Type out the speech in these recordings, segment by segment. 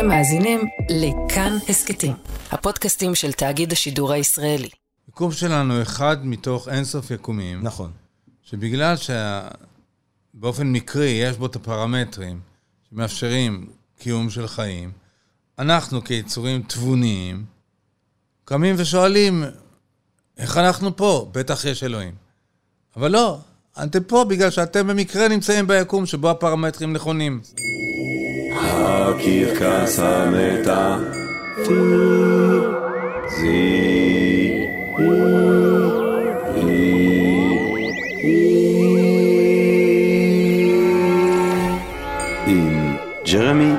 אתם מאזינים לכאן הסכתים, הפודקאסטים של תאגיד השידור הישראלי. יקום שלנו אחד מתוך אינסוף יקומים. נכון. שבגלל שבאופן מקרי יש בו את הפרמטרים שמאפשרים קיום של חיים, אנחנו כיצורים תבוניים קמים ושואלים, איך אנחנו פה? בטח יש אלוהים. אבל לא, אתם פה בגלל שאתם במקרה נמצאים ביקום שבו הפרמטרים נכונים. הקרקס עם ג'רמי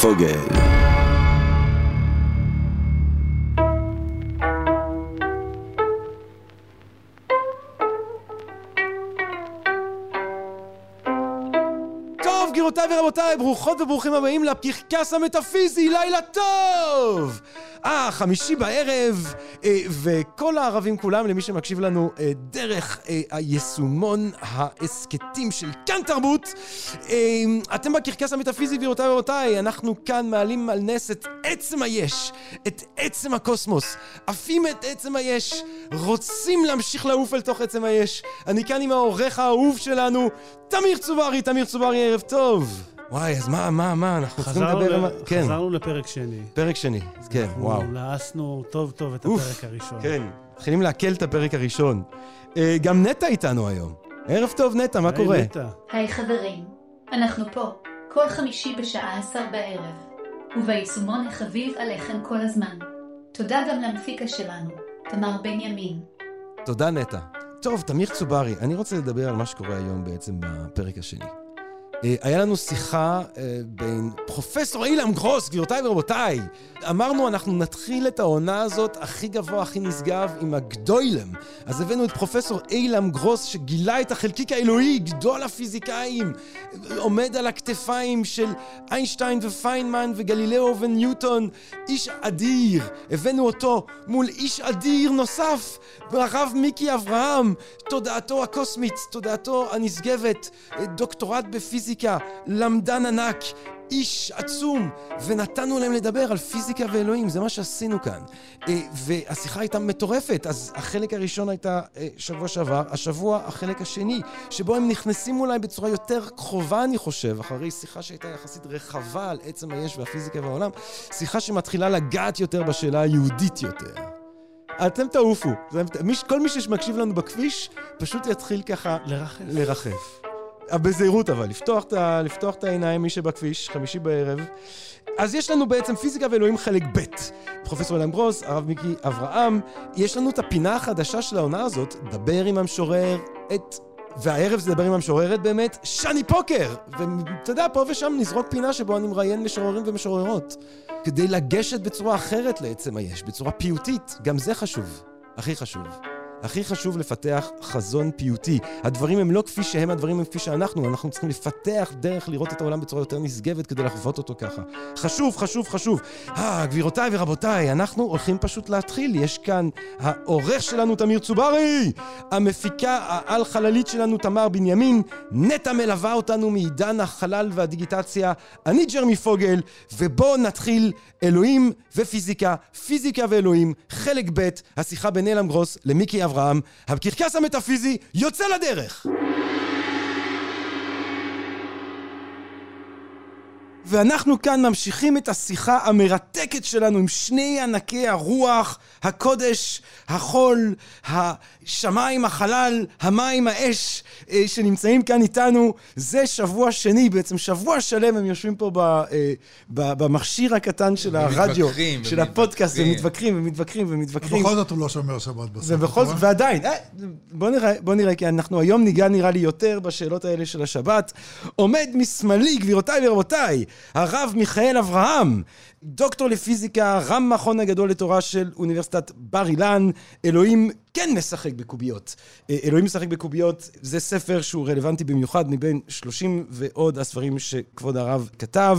פוגל גבירותיי ורבותיי, ברוכות וברוכים הבאים לקרקס המטאפיזי, לילה טוב! אה, חמישי בערב, אה, וכל הערבים כולם, למי שמקשיב לנו אה, דרך אה, היישומון ההסכתים של כאן תרבות. אה, אתם בקרקס המטאפיזי, גבירותיי ורבותיי, אנחנו כאן מעלים על נס את עצם היש, את עצם הקוסמוס, עפים את עצם היש, רוצים להמשיך לעוף אל תוך עצם היש. אני כאן עם העורך האהוב שלנו, תמיר צוברי, תמיר צוברי, ערב טוב. וואי, אז מה, מה, מה, אנחנו צריכים לדבר... על... כן. חזרנו לפרק שני. פרק שני, כן, וואו. אנחנו לעסנו טוב טוב את הפרק הראשון. כן, מתחילים לעכל את הפרק הראשון. אה, גם נטע איתנו היום. ערב טוב, נטע, מה קורה? היי, נטע. היי, חברים. אנחנו פה, כל חמישי בשעה עשר בערב, וביישומון החביב עליכם כל הזמן. תודה גם למפיקה שלנו, תמר בנימין. תודה, נטע. טוב, תמיר צוברי, אני רוצה לדבר על מה שקורה היום בעצם בפרק השני. אה, היה לנו שיחה אה, בין פרופסור אילם גרוס, גבירותיי ורבותיי. אמרנו, אנחנו נתחיל את העונה הזאת הכי גבוה, הכי נשגב, עם הגדוילם. אז הבאנו את פרופסור אילם גרוס, שגילה את החלקיק האלוהי, גדול הפיזיקאים, עומד על הכתפיים של איינשטיין ופיינמן וגלילאו וניוטון, איש אדיר. הבאנו אותו מול איש אדיר נוסף, הרב מיקי אברהם, תודעתו הקוסמית, תודעתו הנשגבת, דוקטורט בפיזיקה. פיזיקה, למדן ענק, איש עצום, ונתנו להם לדבר על פיזיקה ואלוהים, זה מה שעשינו כאן. אה, והשיחה הייתה מטורפת, אז החלק הראשון הייתה אה, שבוע שעבר, השבוע החלק השני, שבו הם נכנסים אולי בצורה יותר קרובה, אני חושב, אחרי שיחה שהייתה יחסית רחבה על עצם היש והפיזיקה והעולם, שיחה שמתחילה לגעת יותר בשאלה היהודית יותר. אתם תעופו. כל מי שמקשיב לנו בכביש, פשוט יתחיל ככה... לרחף. לרחף. בזהירות אבל, לפתוח את, לפתוח את העיניים, מי שבכביש, חמישי בערב. אז יש לנו בעצם פיזיקה ואלוהים חלק ב'. פרופסור אלם גרוס, הרב מיקי אברהם. יש לנו את הפינה החדשה של העונה הזאת, דבר עם המשורר את... והערב זה דבר עם המשוררת באמת, שני פוקר! ואתה יודע, פה ושם נזרוק פינה שבו אני מראיין משוררים ומשוררות. כדי לגשת בצורה אחרת לעצם היש, בצורה פיוטית. גם זה חשוב. הכי חשוב. הכי חשוב לפתח חזון פיוטי. הדברים הם לא כפי שהם, הדברים הם כפי שאנחנו. אנחנו צריכים לפתח דרך לראות את העולם בצורה יותר נשגבת כדי לחוות אותו ככה. חשוב, חשוב, חשוב. אה, גבירותיי ורבותיי, אנחנו הולכים פשוט להתחיל. יש כאן העורך שלנו, תמיר צוברי! המפיקה העל-חללית שלנו, תמר בנימין. נטע מלווה אותנו מעידן החלל והדיגיטציה. אני ג'רמי פוגל, ובואו נתחיל אלוהים ופיזיקה, פיזיקה ואלוהים, חלק ב', השיחה בין אלם גרוס למיקי אברהם, הקרקס המטאפיזי יוצא לדרך! ואנחנו כאן ממשיכים את השיחה המרתקת שלנו עם שני ענקי הרוח, הקודש, החול, השמיים, החלל, המים, האש, אה, שנמצאים כאן איתנו. זה שבוע שני, בעצם שבוע שלם הם יושבים פה ב, אה, ב, במכשיר הקטן של הרדיו, של הפודקאסט, ומתווכחים ומתווכחים ומתווכחים. ובכל זאת הוא לא שומר שבת בסוף. ובכל זאת, ועדיין, אה, בוא נראה, בוא נראה, כי אנחנו היום ניגע נראה לי יותר בשאלות האלה של השבת. עומד משמאלי, גבירותיי ורבותיי, הרב מיכאל אברהם, דוקטור לפיזיקה, רם מכון הגדול לתורה של אוניברסיטת בר אילן, אלוהים כן משחק בקוביות. אה, אלוהים משחק בקוביות זה ספר שהוא רלוונטי במיוחד מבין שלושים ועוד הספרים שכבוד הרב כתב,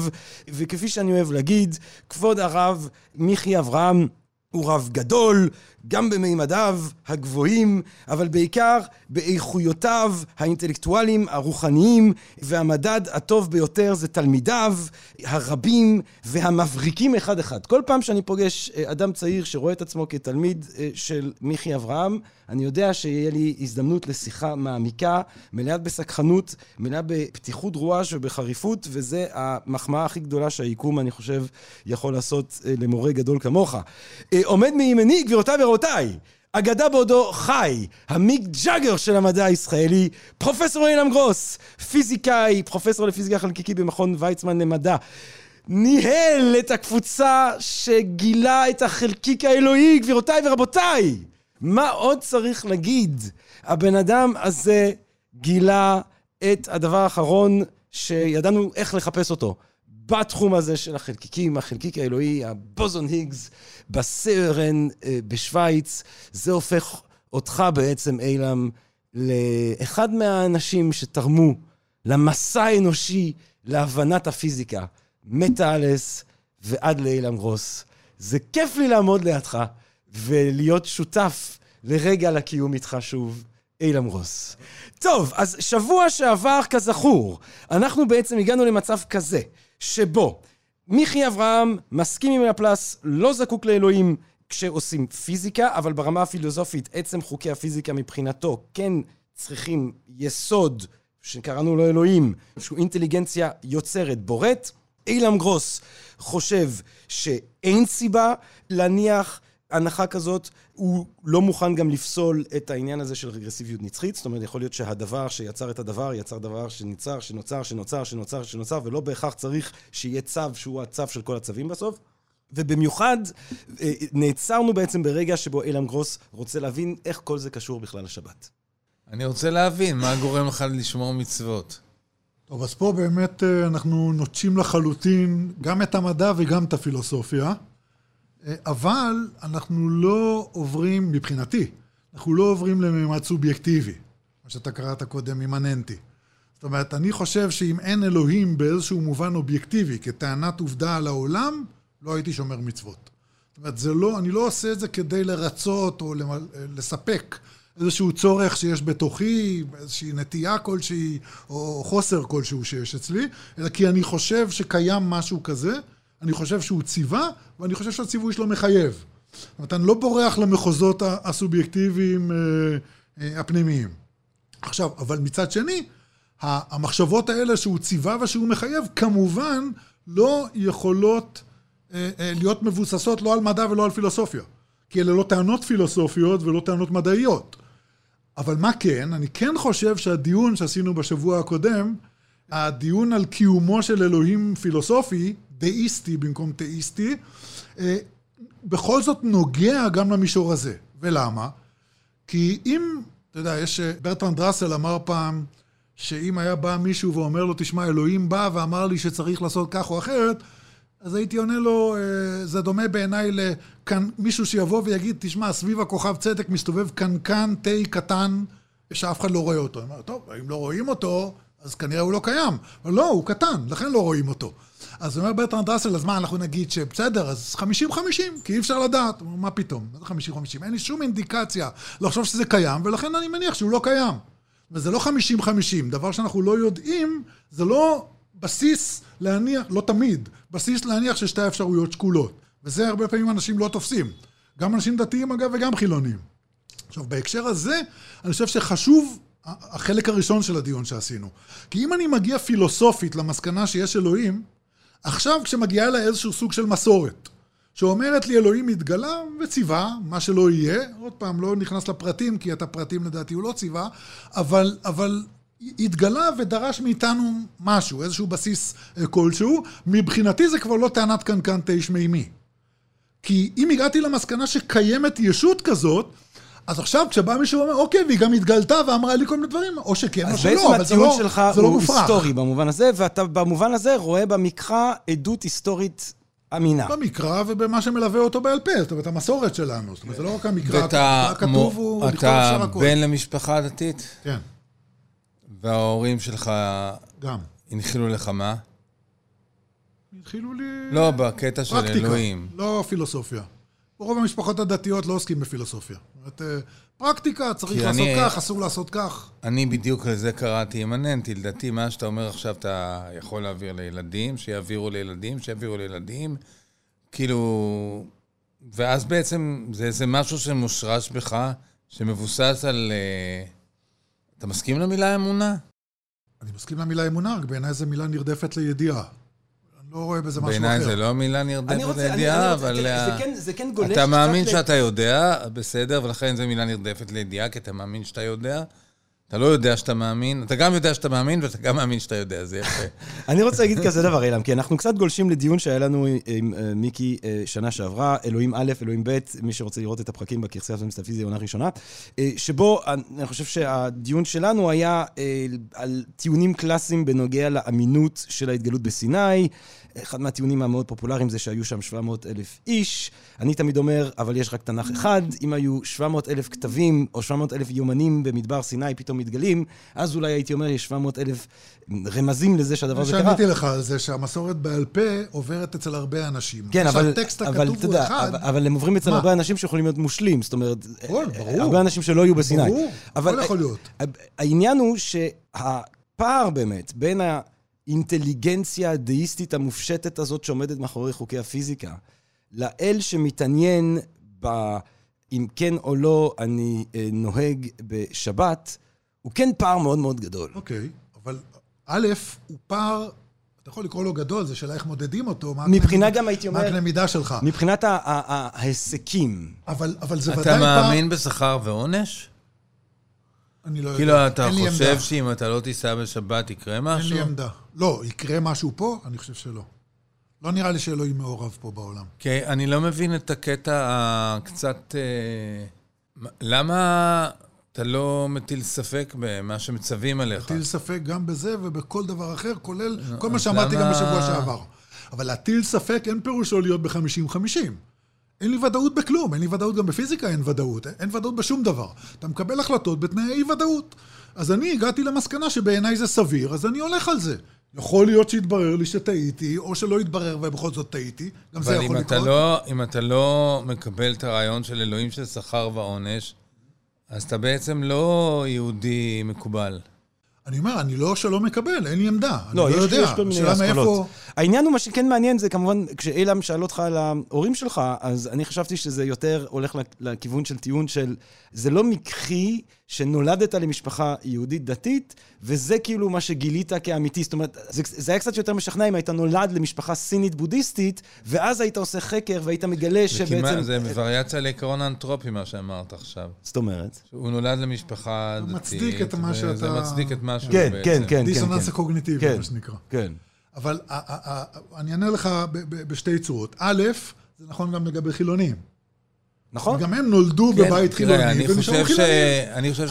וכפי שאני אוהב להגיד, כבוד הרב מיכי אברהם הוא רב גדול, גם במימדיו הגבוהים, אבל בעיקר באיכויותיו האינטלקטואליים, הרוחניים, והמדד הטוב ביותר זה תלמידיו, הרבים והמבריקים אחד-אחד. כל פעם שאני פוגש אה, אדם צעיר שרואה את עצמו כתלמיד אה, של מיכי אברהם, אני יודע שיהיה לי הזדמנות לשיחה מעמיקה, מלאת בסקחנות, מלאה בפתיחות רועש ובחריפות, וזה המחמאה הכי גדולה שהיקום, אני חושב, יכול לעשות אה, למורה גדול כמוך. עומד מימיני, גבירותיי ורבותיי, אגדה בעודו חי, המיק ג'אגר של המדע הישראלי, פרופסור אילם גרוס, פיזיקאי, פרופסור לפיזיקה חלקיקית במכון ויצמן למדע. ניהל את הקבוצה שגילה את החלקיק האלוהי, גבירותיי ורבותיי! מה עוד צריך להגיד? הבן אדם הזה גילה את הדבר האחרון שידענו איך לחפש אותו. בתחום הזה של החלקיקים, החלקיק האלוהי, הבוזון היגס, בסרן אה, בשוויץ, זה הופך אותך בעצם, אילם, לאחד מהאנשים שתרמו למסע האנושי להבנת הפיזיקה, מטאלס ועד לאילם גרוס. זה כיף לי לעמוד לידך ולהיות שותף לרגע לקיום איתך שוב. אילם רוס. טוב, אז שבוע שעבר, כזכור, אנחנו בעצם הגענו למצב כזה, שבו מיכי אברהם מסכים עם לפלס, לא זקוק לאלוהים כשעושים פיזיקה, אבל ברמה הפילוסופית, עצם חוקי הפיזיקה מבחינתו כן צריכים יסוד, שקראנו לו אלוהים, שהוא אינטליגנציה יוצרת בורט. אילם גרוס חושב שאין סיבה להניח הנחה כזאת, הוא לא מוכן גם לפסול את העניין הזה של רגרסיביות נצחית, זאת אומרת, יכול להיות שהדבר שיצר את הדבר, יצר דבר שניצר, שנוצר, שנוצר, שנוצר, שנוצר, ולא בהכרח צריך שיהיה צו שהוא הצו של כל הצווים בסוף. ובמיוחד אה, נעצרנו בעצם ברגע שבו אילם גרוס רוצה להבין איך כל זה קשור בכלל לשבת. אני רוצה להבין מה גורם לך לשמור מצוות. טוב, אז פה באמת אה, אנחנו נוטשים לחלוטין גם את המדע וגם את הפילוסופיה. אה, אבל אנחנו לא עוברים, מבחינתי, אנחנו לא עוברים לממד סובייקטיבי, מה שאתה קראת קודם, אימננטי. זאת אומרת, אני חושב שאם אין אלוהים באיזשהו מובן אובייקטיבי, כטענת עובדה על העולם, לא הייתי שומר מצוות. זאת אומרת, זה לא, אני לא עושה את זה כדי לרצות או לספק איזשהו צורך שיש בתוכי, איזושהי נטייה כלשהי, או חוסר כלשהו שיש אצלי, אלא כי אני חושב שקיים משהו כזה, אני חושב שהוא ציווה, ואני חושב שהציווי שלו מחייב. זאת אומרת, אני לא בורח למחוזות הסובייקטיביים אה, אה, הפנימיים. עכשיו, אבל מצד שני, המחשבות האלה שהוא ציווה ושהוא מחייב, כמובן לא יכולות אה, להיות מבוססות לא על מדע ולא על פילוסופיה. כי אלה לא טענות פילוסופיות ולא טענות מדעיות. אבל מה כן? אני כן חושב שהדיון שעשינו בשבוע הקודם, הדיון על קיומו של אלוהים פילוסופי, דאיסטי במקום תאיסטי, אה, בכל זאת נוגע גם למישור הזה. ולמה? כי אם, אתה יודע, יש... אה, ברטרנד ראסל אמר פעם, שאם היה בא מישהו ואומר לו, תשמע, אלוהים בא ואמר לי שצריך לעשות כך או אחרת, אז הייתי עונה לו, אה, זה דומה בעיניי למישהו שיבוא ויגיד, תשמע, סביב הכוכב צדק מסתובב קנקן תה קטן שאף אחד לא רואה אותו. אני אומר, טוב, אם לא רואים אותו, אז כנראה הוא לא קיים. אבל לא, הוא קטן, לכן לא רואים אותו. אז אומר ברטרנד ראסל, אז מה, אנחנו נגיד שבסדר, אז 50-50, כי אי אפשר לדעת. הוא מה פתאום? מה זה 50-50? אין לי שום אינדיקציה לחשוב שזה קיים, ולכן אני מניח שהוא לא קיים. וזה לא 50-50. דבר שאנחנו לא יודעים, זה לא בסיס להניח, לא תמיד, בסיס להניח ששתי האפשרויות שקולות. וזה הרבה פעמים אנשים לא תופסים. גם אנשים דתיים, אגב, וגם חילונים. עכשיו, בהקשר הזה, אני חושב שחשוב החלק הראשון של הדיון שעשינו. כי אם אני מגיע פילוסופית למסקנה שיש אלוהים, עכשיו כשמגיעה אליי איזשהו סוג של מסורת, שאומרת לי אלוהים התגלה וציווה, מה שלא יהיה, עוד פעם, לא נכנס לפרטים, כי את הפרטים לדעתי הוא לא ציווה, אבל, אבל התגלה ודרש מאיתנו משהו, איזשהו בסיס אה, כלשהו, מבחינתי זה כבר לא טענת קנקן תש מימי. כי אם הגעתי למסקנה שקיימת ישות כזאת, אז עכשיו כשבא מישהו ואומר, אוקיי, והיא גם התגלתה ואמרה לי כל מיני דברים, או שכן או שלא, אבל זה לא, שלך זה לא הוא מופרך. היסטורי במובן הזה, ואתה במובן הזה רואה במקרא עדות היסטורית אמינה. במקרא ובמה שמלווה אותו בעל פה, זאת אומרת, המסורת שלנו. זאת אומרת, זה לא רק המקרא, ואתה הכתוב הוא, לכתוב אתה אפשר הכול. בן למשפחה דתית, כן, וההורים שלך גם. הנחילו לך מה? התחילו לי... לא, בקטע של פרקטיקה, אלוהים. לא פילוסופיה. רוב המשפחות הדתיות לא עוסקים בפילוסופיה. אומרת, אה, פרקטיקה, צריך לעשות אני- כך, אסור לעשות כך. אני בדיוק לזה קראתי אימננטי. לדעתי, מה שאתה אומר עכשיו, אתה יכול להעביר לילדים, שיעבירו לילדים, שיעבירו לילדים. כאילו... ואז בעצם זה, זה משהו שמושרש בך, שמבוסס על... אה, אתה מסכים למילה אמונה? אני מסכים למילה אמונה, רק בעיניי זו מילה נרדפת לידיעה. אני לא רואה בזה משהו אחר. בעיניי זה לא מילה נרדפת לידיעה, אבל... זה כן, זה כן גולש אתה מאמין שאתה יודע, בסדר, ולכן זו מילה נרדפת לידיעה, כי אתה מאמין שאתה יודע. אתה לא יודע שאתה מאמין, אתה גם יודע שאתה מאמין, ואתה גם מאמין שאתה יודע, זה יפה. אני רוצה להגיד כזה דבר, אילם, כי אנחנו קצת גולשים לדיון שהיה לנו עם אה, מיקי אה, שנה שעברה, אלוהים א', אלוהים ב', מי שרוצה לראות את הפרקים בקרסיה המסטפיזיה, עונה ראשונה, אה, שבו אני חושב שהדיון שלנו היה אה, על טיעונים קלאסיים בנוגע לאמינות של ההתגלות בסיני. אחד מהטיעונים המאוד פופולריים זה שהיו שם 700 אלף איש. אני תמיד אומר, אבל יש רק תנ"ך אחד. אם היו 700 אלף כתבים או 700 אלף יומנים במדבר סיני פתאום מתגלים, אז אולי הייתי אומר, יש 700 אלף רמזים לזה שהדבר מה הזה קרה. שעניתי לך על זה שהמסורת בעל פה עוברת אצל הרבה אנשים. כן, אבל, שהטקסט אבל הכתוב הוא אחד, אבל, אבל הם עוברים אצל מה? הרבה אנשים שיכולים להיות מושלים, זאת אומרת, ברור, אה. הרבה אנשים שלא היו בסיני. ברור, אבל הכל יכול להיות. ה- העניין הוא שהפער באמת בין האינטליגנציה הדאיסטית המופשטת הזאת שעומדת מאחורי חוקי הפיזיקה, לאל שמתעניין ב... אם כן או לא אני אה, נוהג בשבת, הוא כן פער מאוד מאוד גדול. אוקיי, אבל א', הוא פער, אתה יכול לקרוא לו גדול, זו שאלה איך מודדים אותו. מה מבחינה הקנה- גם הייתי מה אומר, הקנה מידה שלך. מבחינת ההיסקים. אבל, אבל זה ודאי אתה פער... מאמין בשכר ועונש? אני לא יודע. כאילו, אתה אין חושב. שאם אתה לא תיסע בשבת יקרה אין משהו? לי עמדה. לא, יקרה משהו פה? אני חושב שלא. לא נראה לי שאלוהים מעורב פה בעולם. כי אני לא מבין את הקטע הקצת... אה, מה- למה אתה לא מטיל ספק במה שמצווים עליך? להטיל ספק גם בזה ובכל דבר אחר, כולל כל מה שאמרתי גם למה- בשבוע שעבר. אבל להטיל ספק אין פירושו להיות ב-50-50. אין לי ודאות בכלום, אין לי ודאות גם בפיזיקה, אין ודאות. אין ודאות בשום דבר. אתה מקבל החלטות בתנאי אי-ודאות. אז אני הגעתי למסקנה שבעיניי זה סביר, אז אני הולך על זה. יכול להיות שיתברר לי שטעיתי, או שלא יתברר ובכל זאת טעיתי. גם זה אבל יכול לקרות. לא, אם אתה לא מקבל את הרעיון של אלוהים של שכר ועונש, אז אתה בעצם לא יהודי מקובל. אני אומר, אני לא שלא מקבל, אין לי עמדה. לא, אני לא יש, יודע. יש כל מיני השאלה אסכולות. מאיפה... העניין הוא, מה שכן מעניין זה כמובן, כשאילם שאל אותך על ההורים שלך, אז אני חשבתי שזה יותר הולך לכ- לכיוון של טיעון של, זה לא מקרי שנולדת למשפחה יהודית דתית, וזה כאילו מה שגילית כאמיתי. זאת אומרת, זה, זה היה קצת יותר משכנע אם היית נולד למשפחה סינית בודהיסטית, ואז היית עושה חקר והיית מגלה זה שבעצם... כמעט, זה וריאציה לעקרון האנתרופי, מה שאמרת עכשיו. זאת אומרת? הוא נולד למשפחה זה דתית. מצדיק את מה שאתה- מצדיק את מה שהוא כן, בעצם. כן, כן. דיסוננס הקוגניטיבי, כן. מה שנקרא. כן. אבל אני אענה לך בשתי צורות. א', זה נכון גם לגבי חילונים. נכון? גם הם נולדו כן, בבית חילוני אני ונשארו חושב ש... חילונים. אני חושב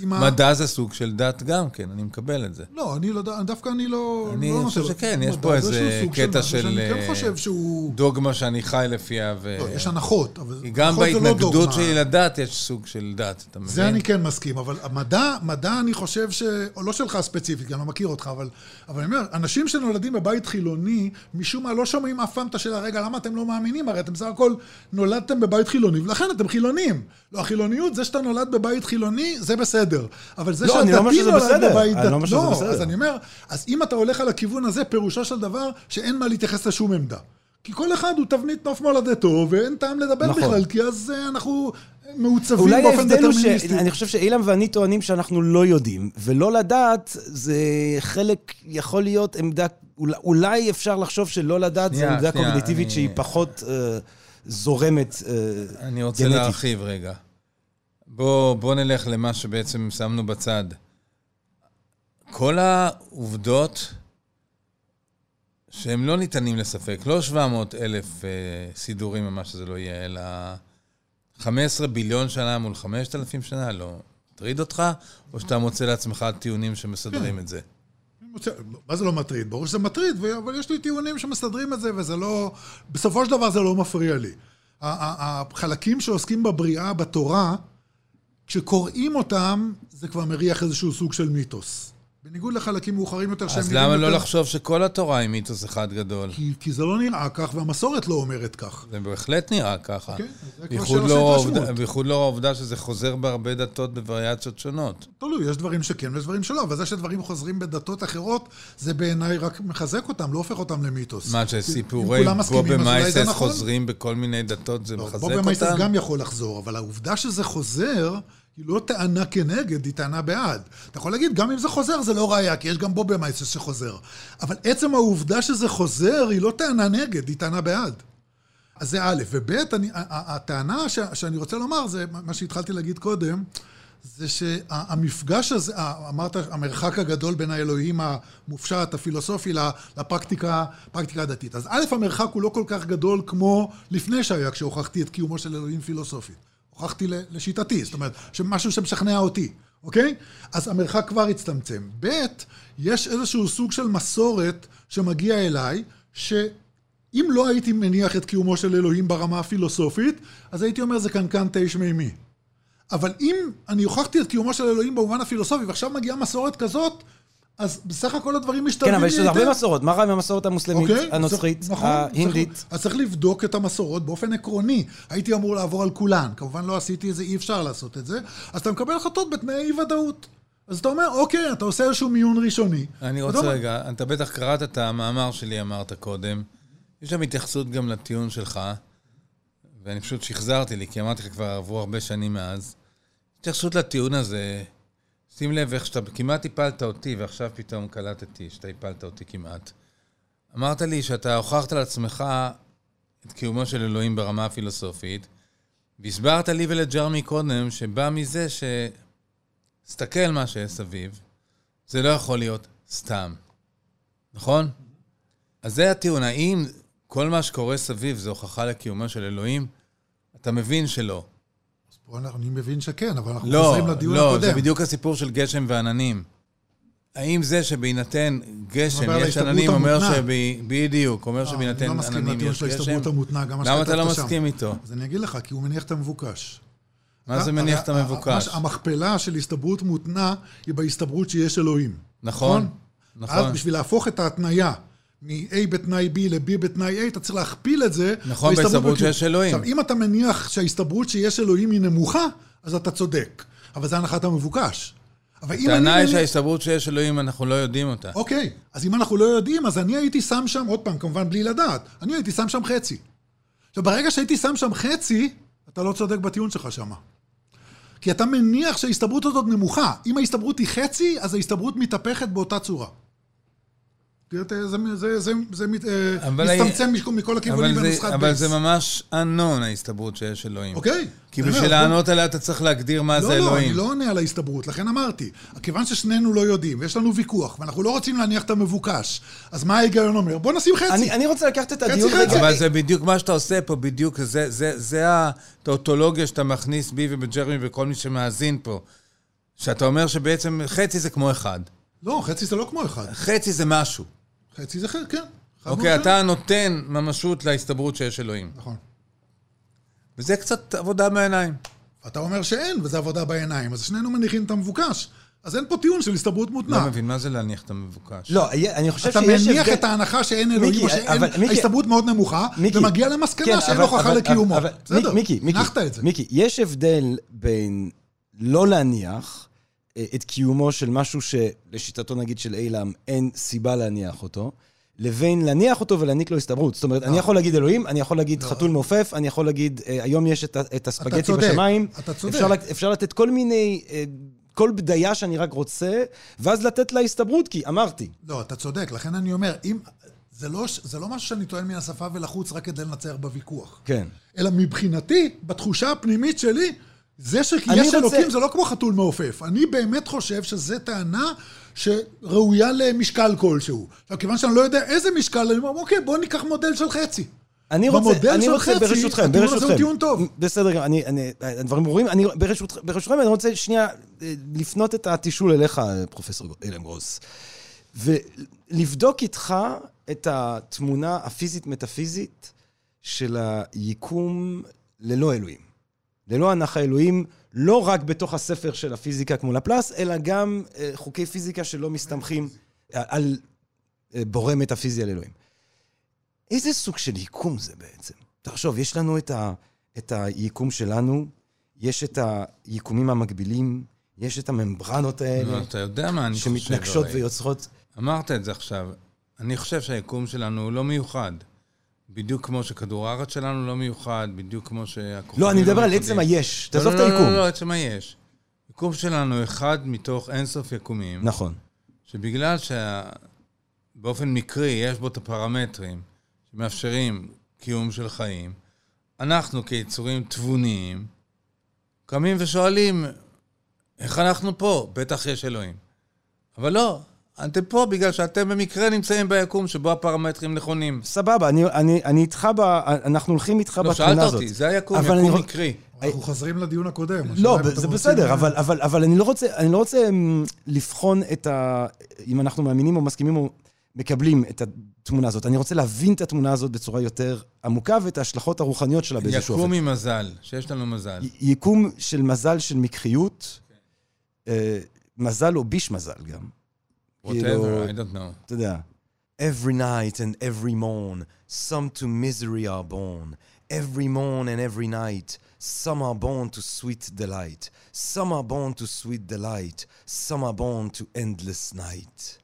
שמדע זה סוג של דת גם כן, אני מקבל את זה. לא, אני לא, דווקא אני לא... אני לא חושב שכן, יש פה זה איזה קטע משהו של, שאני כן אה, חושב שהוא... דוגמה שאני חי לפיה, ו... לא, יש הנחות, אבל... גם לא בהתנגדות דוגמה. שלי לדת יש סוג של דת, אתה מבין? זה אני כן מסכים, אבל המדע, מדע אני חושב ש... או לא שלך ספציפית, אני לא מכיר אותך, אבל, אבל אני אומר, אנשים שנולדים בבית חילוני, משום מה לא שומעים אף פעם את השאלה, רגע, למה אתם לא מאמינים? הרי אתם בסך הכל נולדתם בבית חילוני, ולכן אתם חילונים. לא, החילוניות, זה שאתה נולד בבית חילוני, זה בסדר. אבל זה לא, אני לא שזה נולד בסדר. בבית אני לא אומר לא, בסדר. אז אני אומר, אז אם אתה הולך על הכיוון הזה, פירושו של דבר שאין מה להתייחס לשום עמדה. כי כל אחד הוא תבנית נוף מולדתו, ואין טעם לדבר נכון. בכלל, כי אז אה, אנחנו מעוצבים אולי באופן ההבדל הוא דטרמיניסטי. שאני חושב שאילם ואני טוענים שאנחנו לא יודעים, ולא לדעת זה חלק, יכול להיות עמדה, אולי, אולי אפשר לחשוב שלא לדעת זה שנייה, עמדה שנייה, קוגניטיבית אני- שהיא פחות אה, זורמת אה, אני רוצה גנטית. להרחיב רגע. בוא, בוא נלך למה שבעצם שמנו בצד. כל העובדות שהם לא ניתנים לספק, לא 700 אלף אה, סידורים או מה שזה לא יהיה, אלא 15 ביליון שנה מול 5,000 שנה, לא מטריד אותך? או שאתה מוצא לעצמך טיעונים שמסדרים את זה? מה זה לא מטריד? ברור שזה מטריד, אבל יש לי טיעונים שמסדרים את זה, וזה לא... בסופו של דבר זה לא מפריע לי. החלקים שעוסקים בבריאה, בתורה, כשקוראים אותם, זה כבר מריח איזשהו סוג של מיתוס. בניגוד לחלקים מאוחרים יותר שהם אז למה לא יותר- לחשוב שכל התורה היא מיתוס אחד גדול? כי, כי זה לא נראה כך, והמסורת לא אומרת כך. זה בהחלט נראה ככה. אוקיי? זה כבר בייחוד התרשמות. העובדה- שזה חוזר בהרבה דתות בווריאציות שונות. תלוי, יש דברים שכן ויש דברים שלא, אבל זה שדברים חוזרים בדתות אחרות, זה בעיניי רק מחזק אותם, לא הופך אותם למיתוס. מה, שסיפורי זה מייסס? חוזרים בכל מיני דתות, זה לא, מחזק בובה מייסס אותם? גם יכול לחזור, אבל העובדה שזה חוזר, היא לא טענה כנגד, היא טענה בעד. אתה יכול להגיד, גם אם זה חוזר, זה לא ראייה, כי יש גם בובה מייסס שחוזר. אבל עצם העובדה שזה חוזר, היא לא טענה נגד, היא טענה בעד. אז זה א', וב', אני- הטענה ש- שאני רוצה לומר, זה מה שהתחלתי להגיד קודם, זה שהמפגש הזה, אמרת, המרחק הגדול בין האלוהים המופשט, הפילוסופי, לפרקטיקה הדתית. אז א', המרחק הוא לא כל כך גדול כמו לפני שהיה, כשהוכחתי את קיומו של אלוהים פילוסופית. הוכחתי לשיטתי, זאת אומרת, משהו שמשכנע אותי, אוקיי? אז המרחק כבר הצטמצם. ב', יש איזשהו סוג של מסורת שמגיע אליי, ש... אם לא הייתי מניח את קיומו של אלוהים ברמה הפילוסופית, אז הייתי אומר זה קנקן תה שמימי. אבל אם אני הוכחתי את קיומו של אלוהים במובן הפילוסופי, ועכשיו מגיעה מסורת כזאת, אז בסך הכל הדברים משתלבים כן, אבל יש עוד הרבה. מסורות. מה רע עם המסורת המוסלמית, אוקיי? הנוצרית, צריך- נכון, ההינדית? צריך- אז צריך לבדוק את המסורות באופן עקרוני. הייתי אמור לעבור על כולן. כמובן לא עשיתי את זה, אי אפשר לעשות את זה. אז אתה מקבל החלטות בתנאי אי-ודאות. אז אתה אומר, אוקיי, אתה עושה איזשהו מיון ראשוני. אני רוצה אומר, רגע, אתה בטח קראת את המאמר שלי, אמרת קודם. יש שם התייחסות גם לטיעון שלך, ואני פשוט שחזרתי לי, כי אמרתי לך, כבר עברו הרבה שנים מאז. התייחסות לטיעון הזה, שים לב איך שאתה כמעט הפלת אותי, ועכשיו פתאום קלטתי שאתה הפלת אותי כמעט. אמרת לי שאתה הוכחת לעצמך את קיומו של אלוהים ברמה הפילוסופית, והסברת לי ולג'רמי קודם, שבא מזה ש... תסתכל מה שיש סביב, זה לא יכול להיות סתם, נכון? אז זה הטיעון, האם כל מה שקורה סביב זה הוכחה לקיומו של אלוהים? אתה מבין שלא. פה אנחנו- אני מבין שכן, אבל אנחנו לא, חוזרים לדיון לא, הקודם. זה בדיוק הסיפור של גשם ועננים. האם זה שבהינתן גשם יש עננים, אומר המותנעת. שב... בדיוק, אומר אה, אני שבהינתן לא מסכים עננים לטיעון יש של גשם? ההסתברות המותנה, גם מה למה אתה לא שכתבת שם. מסכים איתו? אז אני אגיד לך, כי הוא מניח את המבוקש. מה זה הרי מניח את ה- ה- המבוקש? המכפלה של הסתברות מותנה היא בהסתברות שיש אלוהים. נכון, אז נכון. בשביל להפוך את ההתניה מ-A בתנאי B ל-B בתנאי A, אתה צריך להכפיל את זה. נכון, בהסתברות שיש אלוהים. עכשיו, אם אתה מניח שההסתברות שיש אלוהים היא נמוכה, אז אתה צודק. אבל זה הנחת המבוקש. אבל אם אני הטענה היא שההסתברות שיש אלוהים, אנחנו לא יודעים אותה. אוקיי, אז אם אנחנו לא יודעים, אז אני הייתי שם שם, עוד פעם, כמובן בלי לדעת, אני הייתי שם שם חצי. עכשיו, ברגע שהייתי שם שם חצי, אתה לא צודק בטיעון שלך שמה. כי אתה מניח שההסתברות הזאת נמוכה. אם ההסתברות היא חצי, אז ההסתברות מתהפכת באותה צורה. זה, זה, זה, זה מת- אה, אבל מסתמצם מכל- מכל הכיוונים אבל זה, בנוסחת אבל בייס. זה ממש unknown, ההסתברות שיש אלוהים. אוקיי. כי בשביל לענות עליה אתה צריך להגדיר מה זה לא, לא, אלוהים. אני לא עונה על ההסתברות, לכן אמרתי. כיוון ששנינו לא יודעים, ויש לנו ויכוח, ואנחנו לא רוצים להניח את המבוקש, אז מה ההיגיון אומר? בוא נשים חצי. אני אני רוצה לקחת את הדיון. רגע... אבל זה בדיוק מה שאתה עושה פה, בדיוק, זה, זה, זה הטאוטולוגיה שאתה מכניס בי ובג'רמי וכל מי שמאזין פה. שאתה אומר שבעצם חצי זה כמו אחד. לא, חצי זה לא כמו אחד. חצי זה משהו. חצי זה חצי, כן. אוקיי. אתה נותן ממשות להסתברות שיש אלוהים. נכון. וזה קצת עבודה בעיניים. אתה אומר שאין, וזה עבודה בעיניים, אז שנינו מניחים את המבוקש. אז אין פה טיעון של הסתברות לא מותנה. מבין, מה זה להניח את המבוקש? לא, אני חושב אתה שיש מניח הבדל- את ההנחה שאין אלוהים, מיקי, או שאין, אבל מיקי- ההסתברות מאוד נמוכה, מיקי, ומגיע למסקנה כן, שאין הוכחה לקיומו. אבל- בסדר, מיקי, מיקי, הנחת את זה. מיקי, יש הבדל בין לא להניח את קיומו של משהו שלשיטתו נגיד של אילם אין סיבה להניח אותו, לבין להניח אותו ולהעניק לו הסתברות. זאת אומרת, אני יכול להגיד אלוהים, אני יכול להגיד חתול מעופף, אני יכול להגיד, אה, היום יש את הספגטי בשמיים. אתה צודק. אפשר לת- אפשר לתת כל מיני, אה, כל בדיה שאני רק רוצה, ואז לתת לה הסתברות, כי אמרתי. לא, אתה צודק, לכן אני אומר, אם... זה לא, זה לא משהו שאני טוען מן השפה ולחוץ רק כדי לנצח בוויכוח. כן. אלא מבחינתי, בתחושה הפנימית שלי, זה שיש רוצה- אלוקים זה לא כמו חתול מעופף. אני באמת חושב שזו טענה שראויה למשקל כלשהו. עכשיו, כיוון שאני לא יודע איזה משקל, אני אומר, אוקיי, בואו ניקח מודל של חצי. אני רוצה, במודל אני של רוצה, חצי, ברשותכם, הטיעון הזה הוא ברשותכם. טיעון טוב. בסדר, גם, אני, אני, הדברים ברורים. אני, ברשות, ברשותכם, אני רוצה שנייה אה, לפנות את התשאול אליך, פרופסור אילן גרוס, ולבדוק איתך את התמונה הפיזית-מטאפיזית של היקום ללא אלוהים. ללא הנח האלוהים, לא רק בתוך הספר של הפיזיקה כמו לפלס, אלא גם אה, חוקי פיזיקה שלא מסתמכים על אה, בורא מטאפיזי על אלוהים. איזה סוג של יקום זה בעצם? תחשוב, יש לנו את, ה, את היקום שלנו, יש את היקומים המקבילים, יש את הממברנות האלה, לא, אתה יודע מה אני חושב, שמתנגשות. ויוצרות... אמרת את זה עכשיו. אני חושב שהיקום שלנו הוא לא מיוחד. בדיוק כמו שכדור הארץ שלנו לא מיוחד, בדיוק כמו שהכוכבים לא, אני מדבר על מיוחדים. עצם היש, לא, תעזוב את לא, היקום. לא, לא, לא, עצם היש. יקום שלנו אחד מתוך אינסוף יקומים, נכון. שבגלל שבאופן מקרי יש בו את הפרמטרים שמאפשרים קיום של חיים, אנחנו כיצורים תבוניים קמים ושואלים, איך אנחנו פה? בטח יש אלוהים. אבל לא, אתם פה בגלל שאתם במקרה נמצאים ביקום שבו הפרמטרים נכונים. סבבה, אני, אני, אני איתך ב... אנחנו הולכים איתך לא, בתמונה שאלת הזאת. אותי, זה היקום, אבל יקום אני- מקרי. אנחנו חוזרים לדיון הקודם. לא, זה בסדר, אבל, אבל, אבל אני לא רוצה, אני לא רוצה אמ, לבחון את ה... אם אנחנו מאמינים או מסכימים או מקבלים את התמונה הזאת. אני רוצה להבין את התמונה הזאת בצורה יותר עמוקה ואת ההשלכות הרוחניות שלה באיזשהו יקום אופן. עם מזל, שיש לנו מזל. י- יקום של מזל של מקריות, אה, מזל או ביש מזל גם. כאילו, whatever, I don't know. אתה יודע, Every night and every morn, some to misery are born. Every morn and every night, some are born to sweet delight. Some are born to sweet delight. Some are born to endless night.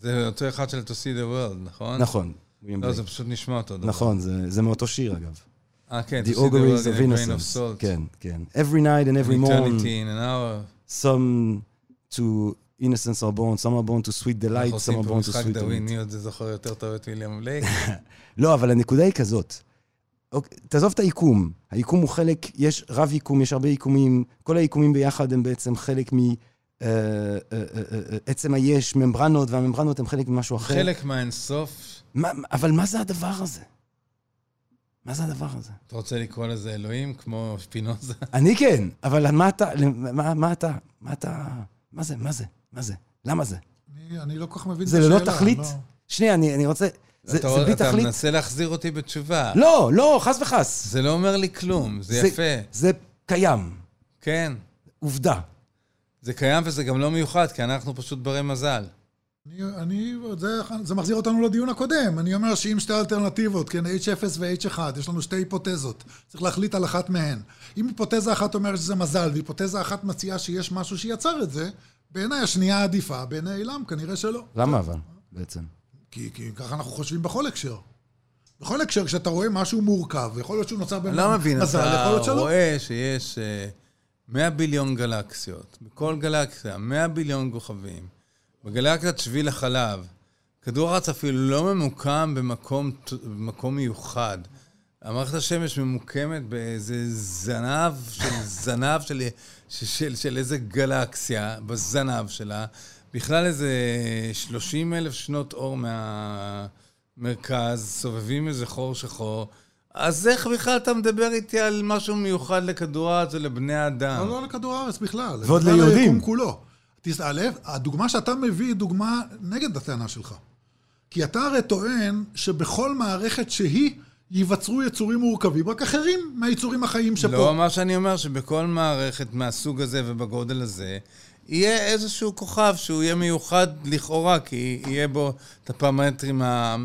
זה אותו אחד של To see the world, נכון? נכון. לא, זה פשוט נשמע אותו דבר. נכון, זה, זה מאותו שיר אגב. אה, כן, To The see the auguries world of in a grain of innocence. salt. כן, כן. Every night and every morn, Eternity in an hour. some to innocence are born, some are born to sweet delight, some are born to sweet delight. מי עוד זה זוכר יותר טוב את ויליאם בלייק? לא, אבל הנקודה היא כזאת. אוקיי, תעזוב את היקום. היקום הוא חלק, יש רב יקום, יש הרבה יקומים, כל היקומים ביחד הם בעצם חלק מעצם היש, ממברנות, והממברנות הם חלק ממשהו אחר. חלק מהאינסוף, מה, אבל מה זה הדבר הזה? מה זה הדבר הזה? אתה רוצה לקרוא לזה אלוהים, כמו שפינוזה? אני כן, אבל מה אתה, מה אתה, מה אתה, מה זה, מה זה, מה זה, למה זה? אני- אני לא כל כך מבין את זה השאלה. ללא תכלית? לא. שנייה, אני, אני רוצה, זה, אתה- זה בלי אתה תכלית? מנסה להחזיר אותי בתשובה. לא, לא, חס וחס. זה לא אומר לי כלום, זה יפה. זה קיים, כן. עובדה. זה קיים וזה גם לא מיוחד, כי אנחנו פשוט ברי מזל. אני, אני, זה, זה מחזיר אותנו לדיון הקודם. אני אומר שאם שתי אלטרנטיבות, כן, H0 ו-H1, יש לנו שתי היפותזות. צריך להחליט על אחת מהן. אם היפותזה אחת אומרת שזה מזל, והיפותזה אחת מציעה שיש משהו שיצר את זה, בעיניי השנייה עדיפה, בעיני אילם כנראה שלא. למה אבל, בעצם? כי, כי ככה אנחנו חושבים בכל הקשר. בכל הקשר, כשאתה רואה משהו מורכב, יכול להיות שהוא נוצר אני לא מבין, מזל, יכול אתה להיות שלא. רואה שיש אה, 100 ביליון גלקסיות, בכל גלקסיה 100 ביליון כוכבים, בגלקסיית שביל החלב, כדור הארץ אפילו לא ממוקם במקום, במקום מיוחד. המערכת השמש ממוקמת באיזה זנב של זנב של, של, של, של איזה גלקסיה, בזנב שלה, בכלל איזה 30 אלף שנות אור מהמרכז, סובבים איזה חור שחור. אז איך בכלל אתה מדבר איתי על משהו מיוחד לכדור הארץ ולבני האדם? לא, לא לכדור הארץ בכלל. ועוד ליהודים. כולו. תסתכל, הדוגמה שאתה מביא היא דוגמה נגד הטענה שלך. כי אתה הרי טוען שבכל מערכת שהיא ייווצרו יצורים מורכבים, רק אחרים מהיצורים החיים שפה. לא, מה שאני אומר, שבכל מערכת מהסוג הזה ובגודל הזה, יהיה איזשהו כוכב שהוא יהיה מיוחד לכאורה, כי יהיה בו את הפרמטרים ה...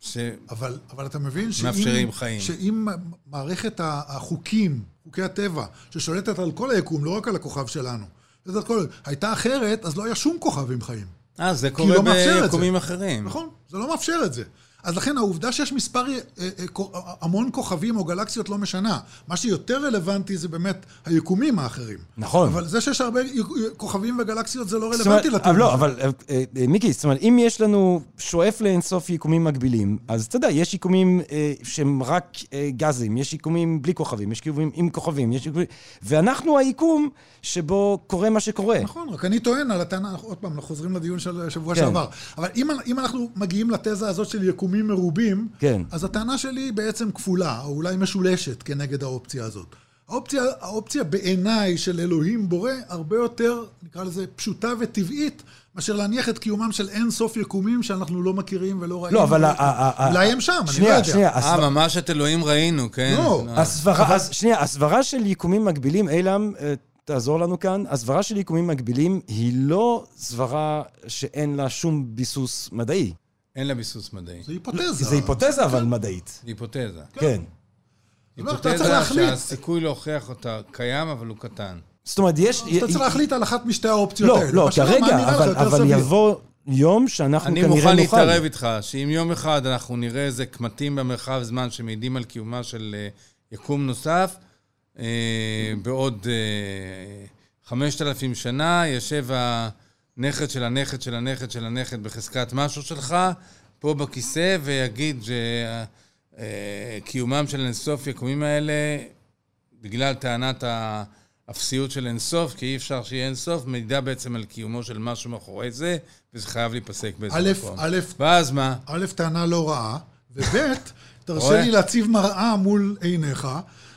ש... אבל, אבל אתה מבין שאם... חיים. שאם מערכת החוקים, חוקי הטבע, ששולטת על כל היקום, לא רק על הכוכב שלנו, על כל... הייתה אחרת, אז לא היה שום כוכב עם חיים. אה, זה קורה לא. ביקומים אחרים. נכון, זה לא מאפשר את זה. אז לכן העובדה שיש מספר, אה, אה, כו- המון כוכבים או גלקסיות לא משנה. מה שיותר רלוונטי זה באמת היקומים האחרים. נכון. אבל זה שיש הרבה כוכבים וגלקסיות זה לא רלוונטי אבל לטיעון. לא. אבל אה, אה, מיקי, זאת אומרת, אם יש לנו שואף לאינסוף יקומים מקבילים, אז אתה יודע, יש יקומים אה, שהם רק אה, גזים, יש יקומים בלי כוכבים, יש יקומים עם כוכבים, יש יקומים... ואנחנו היקום שבו קורה מה שקורה. נכון, רק אני טוען על הטענה, עוד פעם, אנחנו חוזרים לדיון של שבוע כן. שעבר. אבל אם, אם אנחנו מגיעים לתזה הזאת של יקומים מרובים, כן. אז הטענה שלי היא בעצם כפולה, או אולי משולשת כנגד האופציה הזאת. האופציה, האופציה בעיניי של אלוהים בורא הרבה יותר, נקרא לזה, פשוטה וטבעית, מאשר להניח את קיומם של אין סוף יקומים שאנחנו לא מכירים ולא ראינו. לא, אבל... ה- ה- ה- אולי הם שם, אני לא שנייה, יודע. שנייה, אה, הסבר- ממש את אלוהים ראינו, כן? לא, אה. הסברה, אז שנייה, הסברה של יקומים מקבילים, אילם, אה, תעזור לנו כאן, הסברה של יקומים מקבילים היא לא סברה שאין לה שום ביסוס מדעי. אין לה ביסוס מדעי. זה היפותזה. זה היפותזה אבל מדעית. זה היפותזה. כן. לא, אתה צריך היפותזה. שהסיכוי להוכיח אותה קיים, אבל הוא קטן. זאת אומרת, יש... אתה צריך להחליט על אחת משתי האופציות לא, האלה. לא, מה כרגע, אבל-. יבוא יום שאנחנו אני כנראה נוכל. מוכן להתערב איתך, שאם יום אחד אנחנו נראה איזה קמטים במרחב זמן שמעידים על קיומה של אה, יקום נוסף, אה, בעוד אה, חמשת אלפים שנה יושב הנכד של הנכד של הנכד של הנכד בחזקת משהו שלך, פה בכיסא, ויגיד שקיומם של אינסוף יקומים האלה, בגלל טענת האפסיות של אינסוף, כי אי אפשר שיהיה אינסוף, מעידה בעצם על קיומו של משהו מאחורי זה, וזה חייב להיפסק באיזה א', מקום. א', ואז מה? א', טענה לא רעה, וב', תרשה? לי להציב מראה מול עיניך,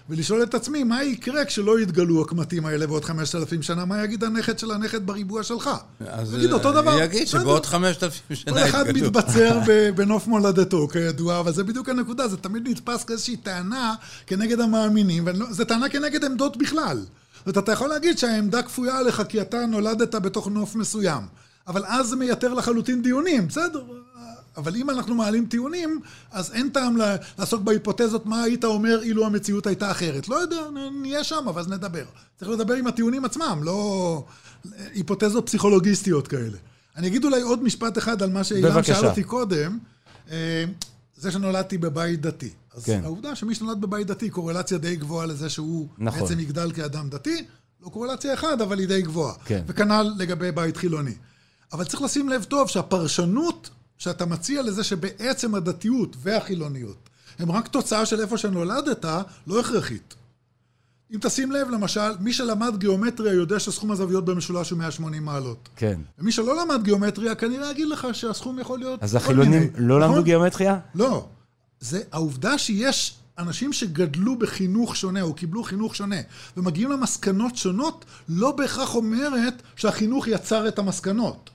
ולשאול את עצמי, מה יקרה כשלא יתגלו הקמטים האלה בעוד 5,000 שנה? מה יגיד הנכד של הנכד בריבוע שלך? אז יגיד אותו דבר. יגיד. שבעוד חמשת אלפים שנה כל אחד יתגלו. מתבצר בנוף מולדתו, כידוע, אבל זה בדיוק הנקודה, זה תמיד נתפס כאיזושהי טענה כנגד המאמינים, וזו טענה כנגד עמדות בכלל. זאת אומרת, אתה יכול להגיד שהעמדה כפויה עליך כי אתה נולדת בתוך נוף מסוים, אבל אז זה מייתר לחלוטין דיונים, בסדר. אבל אם אנחנו מעלים טיעונים, אז אין טעם לעסוק בהיפותזות מה היית אומר אילו המציאות הייתה אחרת. לא יודע, נהיה שם, אבל אז נדבר. צריך לדבר עם הטיעונים עצמם, לא היפותזות פסיכולוגיסטיות כאלה. אני אגיד אולי עוד משפט אחד על מה שאילן. שאל אותי קודם. אה, זה שנולדתי בבית דתי. אז כן. העובדה שמי שנולד בבית דתי, קורלציה די גבוהה לזה שהוא נכון. בעצם יגדל כאדם דתי, לא קורלציה אחת, אבל היא די גבוהה. כן. וכנ"ל לגבי בית חילוני. אבל צריך לשים לב טוב שהפרשנות שאתה מציע לזה שבעצם הדתיות והחילוניות הם רק תוצאה של איפה שנולדת, לא הכרחית. אם תשים לב, למשל, מי שלמד גיאומטריה יודע שסכום הזוויות במשולש הוא 180 מעלות. כן. ומי שלא למד גיאומטריה, כנראה יגיד לך שהסכום יכול להיות אז החילונים מיני. לא למדו נכון? גיאומטריה? לא. זה העובדה שיש אנשים שגדלו בחינוך שונה, או קיבלו חינוך שונה, ומגיעים למסקנות שונות, לא בהכרח אומרת שהחינוך יצר את המסקנות.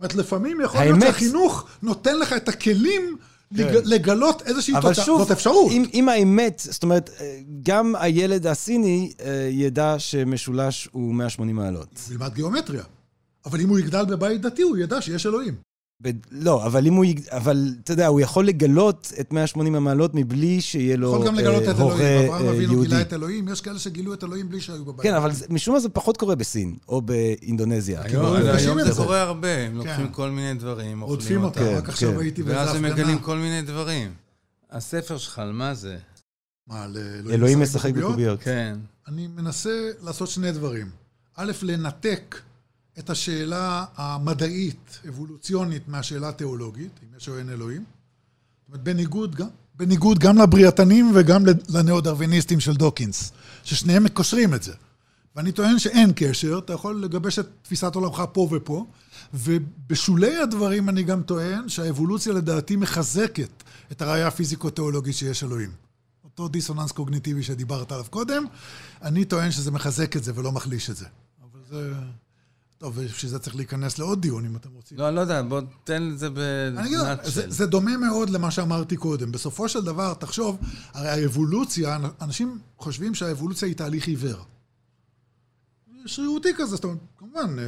אומרת, לפעמים יכול להיות האמת- שהחינוך נותן לך את הכלים כן. לג- לגלות איזושהי אבל תוצאה. שוב, זאת אפשרות. אם, אם האמת, זאת אומרת, אה, גם הילד הסיני אה, ידע שמשולש הוא 180 מעלות. הוא ילמד גיאומטריה. אבל אם הוא יגדל בבית דתי, הוא ידע שיש אלוהים. ב- לא, אבל אם הוא, יג- אבל אתה יודע, הוא יכול לגלות את 180 המעלות מבלי שיהיה לו יכול גם לגלות אה, את אלוהים. אברהם אה, אבינו יהודי. גילה את אלוהים, יש כאלה שגילו את אלוהים בלי שהיו בבית. כן, אבל זה- משום מה זה פחות קורה בסין, או באינדונזיה. היום לא, היום זה. קורה הרבה, הם לוקחים כן. כל מיני דברים, רודפים אותם, כן, רק עכשיו כן. הייתי באיזה ואז הם הפגנה. מגלים כל מיני דברים. הספר שלך, על מה זה? מה, על אלוהים משחק בקוביות. כן. אני מנסה לעשות שני דברים. א', לנתק את השאלה המדעית, אבולוציונית, מהשאלה התיאולוגית, אם יש או אין אלוהים. זאת אומרת, בניגוד גם, בניגוד גם לבריאתנים וגם לנאו-דרוויניסטים של דוקינס, ששניהם קושרים את זה. ואני טוען שאין קשר, אתה יכול לגבש את תפיסת עולמך פה ופה, ובשולי הדברים אני גם טוען שהאבולוציה לדעתי מחזקת את הראייה הפיזיקו-תיאולוגית שיש אלוהים. אותו דיסוננס קוגניטיבי שדיברת עליו קודם, אני טוען שזה מחזק את זה ולא מחליש את זה. אבל זה... טוב, בשביל זה צריך להיכנס לעוד דיון, אם אתם רוצים. לא, אני לא יודע, בוא תן את זה אני אגיד, לך, זה. זה דומה מאוד למה שאמרתי קודם. בסופו של דבר, תחשוב, הרי האבולוציה, אנשים חושבים שהאבולוציה היא תהליך עיוור. שרירותי כזה, זאת אומרת, כמובן, אה,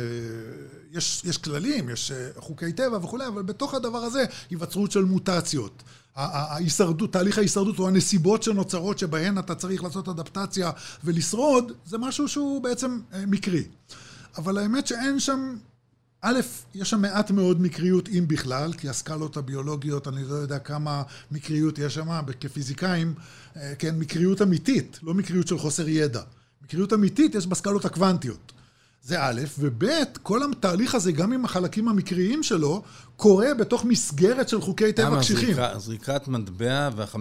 יש, יש כללים, יש אה, חוקי טבע וכולי, אבל בתוך הדבר הזה היווצרות של מוטציות. ההישרדות, תהליך ההישרדות או הנסיבות שנוצרות שבהן אתה צריך לעשות אדפטציה ולשרוד, זה משהו שהוא בעצם אה, מקרי. אבל האמת שאין שם א', יש שם מעט מאוד מקריות, אם בכלל, כי הסקלות הביולוגיות, אני לא יודע כמה מקריות יש שם, כפיזיקאים, אה, כן, מקריות אמיתית, לא מקריות של חוסר ידע. מקריות אמיתית יש בסקלות הקוונטיות. זה א', וב', כל התהליך הזה, גם עם החלקים המקריים שלו, קורה בתוך מסגרת של חוקי טבע למה קשיחים. זריקה- זריקת מטבע וה-50%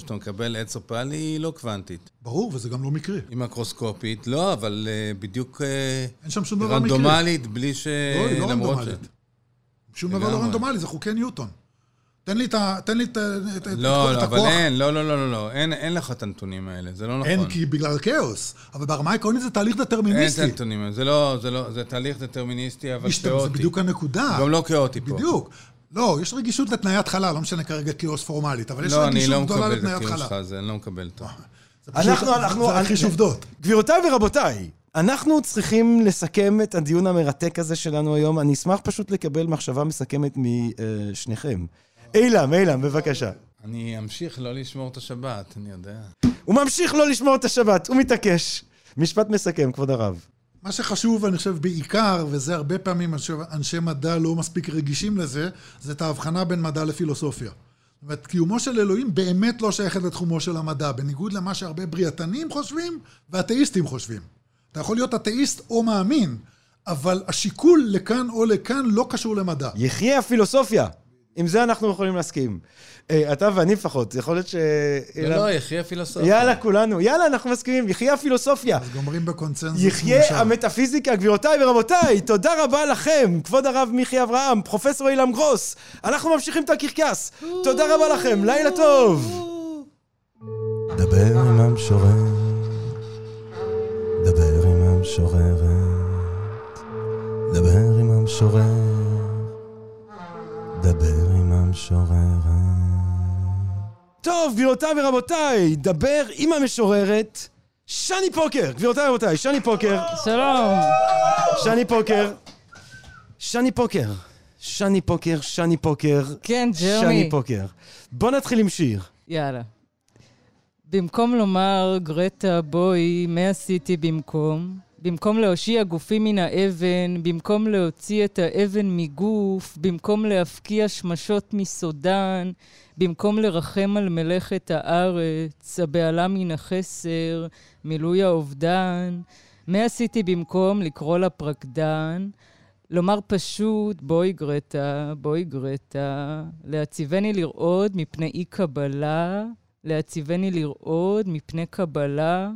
שאתה מקבל עץ אופלי היא לא קוונטית. ברור, וזה גם לא מקרי. היא מקרוסקופית, לא, אבל אה, בדיוק אה, אין שם שום דבר מקרי. רנדומלית, בלי ש... לא, היא לא רנדומלית. שום דבר לא. רנדומלי, זה חוקי ניוטון. תן לי את ה- תן לי את ה- את- את- לא, את לא, אבל הכוח. אין, לא, לא, לא, לא, לא, אין, אין לך את הנתונים האלה, זה לא נכון. אין, כי בגלל כאוס. אבל ברמה העקרונית זה תהליך אין את דטרמיניסטי. הנתונים האלה, זה לא, זה לא, זה תהליך דטרמיניסטי, אבל משת- זה כאוטי. בדיוק הנקודה. גם לא כאוטי פה. בדיוק. לא, יש רגישות לתנאי התחלה, לא משנה כרגע כאוס פורמלית, אבל יש לא, אני רגישות לא גדולה מקבל את לתנאי התחלה. שלך, זה, אני לא מקבל אותו. אנחנו, אנחנו... זה רכיש עובדות. גבירותיי ורבותיי, אנחנו צריכים לסכם את הדיון המרתק הזה שלנו היום. אני אשמח פשוט לקבל מחשבה מסכמת משניכם. אילם, אילם, בבקשה. אני אמשיך לא לשמור את השבת, אני יודע. הוא ממשיך לא לשמור את השבת, הוא מתעקש. משפט מסכם, כבוד הרב. מה שחשוב, אני חושב, בעיקר, וזה הרבה פעמים, אני חושב, אנשי מדע לא מספיק רגישים לזה, זה את ההבחנה בין מדע לפילוסופיה. זאת אומרת, קיומו של אלוהים באמת לא שייכת לתחומו של המדע, בניגוד למה שהרבה בריאתנים חושבים ואתאיסטים חושבים. אתה יכול להיות אתאיסט או מאמין, אבל השיקול לכאן או לכאן לא קשור למדע. יחיה הפילוסופיה. עם זה אנחנו יכולים להסכים. אה, אתה ואני לפחות, יכול להיות ש... לא, לא, יחיה פילוסופיה. יאללה, כולנו. יאללה, אנחנו מסכימים. יחיה הפילוסופיה. אז גומרים בקונצנזוס יחיה. המטאפיזיקה, גבירותיי ורבותיי, תודה רבה לכם, כבוד הרב מיכי אברהם, פרופסור אילם גרוס. אנחנו ממשיכים את הקרקס. תודה רבה לכם, לילה טוב. דבר עם המשורר, דבר עם המשוררת, דבר עם המשורר, דבר עם המשוררת. טוב, גבירותיי ורבותיי, דבר עם המשוררת. שני פוקר, גבירותיי ורבותיי, שני פוקר, שלום. שני פוקר, שני פוקר, שני פוקר, שני פוקר, כן, שני ג'רמי. פוקר. בוא נתחיל עם שיר. יאללה. במקום לומר, גרטה, בואי, מה עשיתי במקום? במקום להושיע גופי מן האבן, במקום להוציא את האבן מגוף, במקום להפקיע שמשות מסודן, במקום לרחם על מלאכת הארץ, הבהלה מן החסר, מילוי האובדן, מה עשיתי במקום לקרוא לה פרקדן? לומר פשוט, בואי גרטה, בואי גרטה, להציבני לרעוד מפני אי-קבלה, להציבני לרעוד מפני קבלה,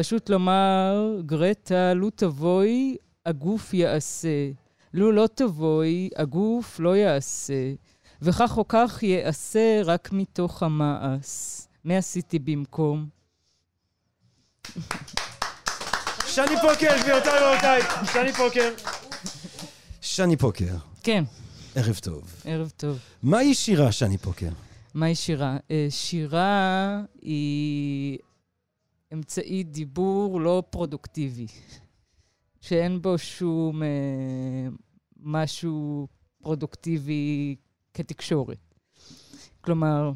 פשוט לומר, גרטה, לו תבואי, הגוף יעשה. לו לא תבואי, הגוף לא יעשה. וכך או כך יעשה רק מתוך המעש. מה עשיתי במקום? שני פוקר, גבירותיי ורבותיי, שני פוקר. שני פוקר, כן, ערב טוב. ערב טוב. מהי שירה, שני פוקר? מהי שירה? אה, שירה היא אמצעי דיבור לא פרודוקטיבי, שאין בו שום אה, משהו פרודוקטיבי כתקשורת. כלומר,